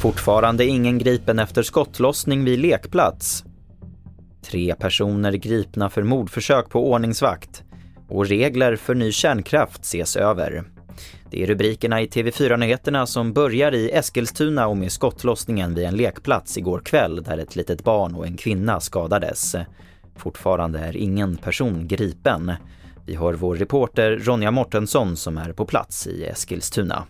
Fortfarande ingen gripen efter skottlossning vid lekplats. Tre personer gripna för mordförsök på ordningsvakt. Och regler för ny kärnkraft ses över. Det är rubrikerna i TV4-nyheterna som börjar i Eskilstuna och med skottlossningen vid en lekplats igår kväll där ett litet barn och en kvinna skadades. Fortfarande är ingen person gripen. Vi har vår reporter Ronja Mortensson som är på plats i Eskilstuna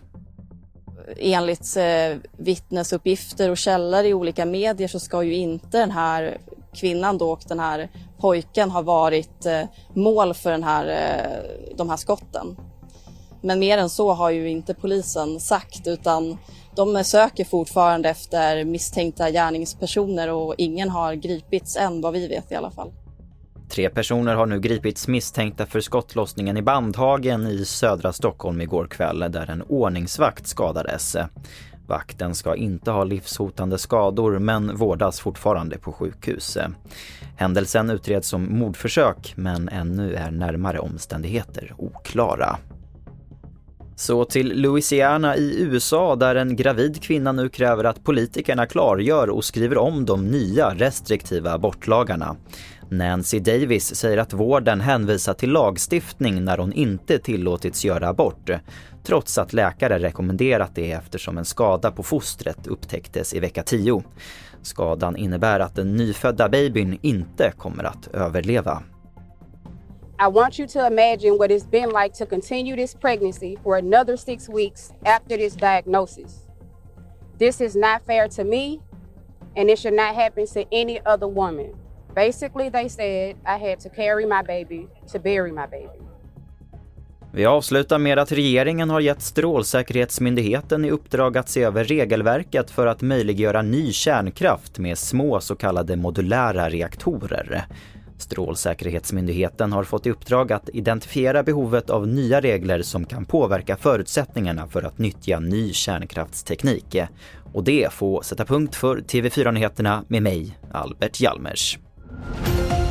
enligt eh, vittnesuppgifter och källor i olika medier så ska ju inte den här kvinnan då och den här pojken ha varit eh, mål för den här, eh, de här skotten. Men mer än så har ju inte polisen sagt utan de söker fortfarande efter misstänkta gärningspersoner och ingen har gripits än vad vi vet i alla fall. Tre personer har nu gripits misstänkta för skottlossningen i Bandhagen i södra Stockholm igår kväll där en ordningsvakt skadades. Vakten ska inte ha livshotande skador men vårdas fortfarande på sjukhus. Händelsen utreds som mordförsök men ännu är närmare omständigheter oklara. Så till Louisiana i USA där en gravid kvinna nu kräver att politikerna klargör och skriver om de nya restriktiva abortlagarna. Nancy Davis säger att vården hänvisar till lagstiftning när hon inte tillåtits göra abort, trots att läkare rekommenderat det eftersom en skada på fostret upptäcktes i vecka 10. Skadan innebär att den nyfödda babyn inte kommer att överleva. I want you to imagine what it's been like to continue this pregnancy for another six weeks after this diagnosis. This is not fair to me, and it should not happen to any other woman. Basically, they said I had to carry my baby to bury my baby. Vi avslutar med att regeringen har gett Strålsäkerhetsmyndigheten i uppdrag att se över regelverket för att möjliggöra ny kärnkraft med små så kallade modulära reaktorer. Strålsäkerhetsmyndigheten har fått i uppdrag att identifiera behovet av nya regler som kan påverka förutsättningarna för att nyttja ny kärnkraftsteknik. Och det får sätta punkt för TV4-nyheterna med mig, Albert Hjalmers. you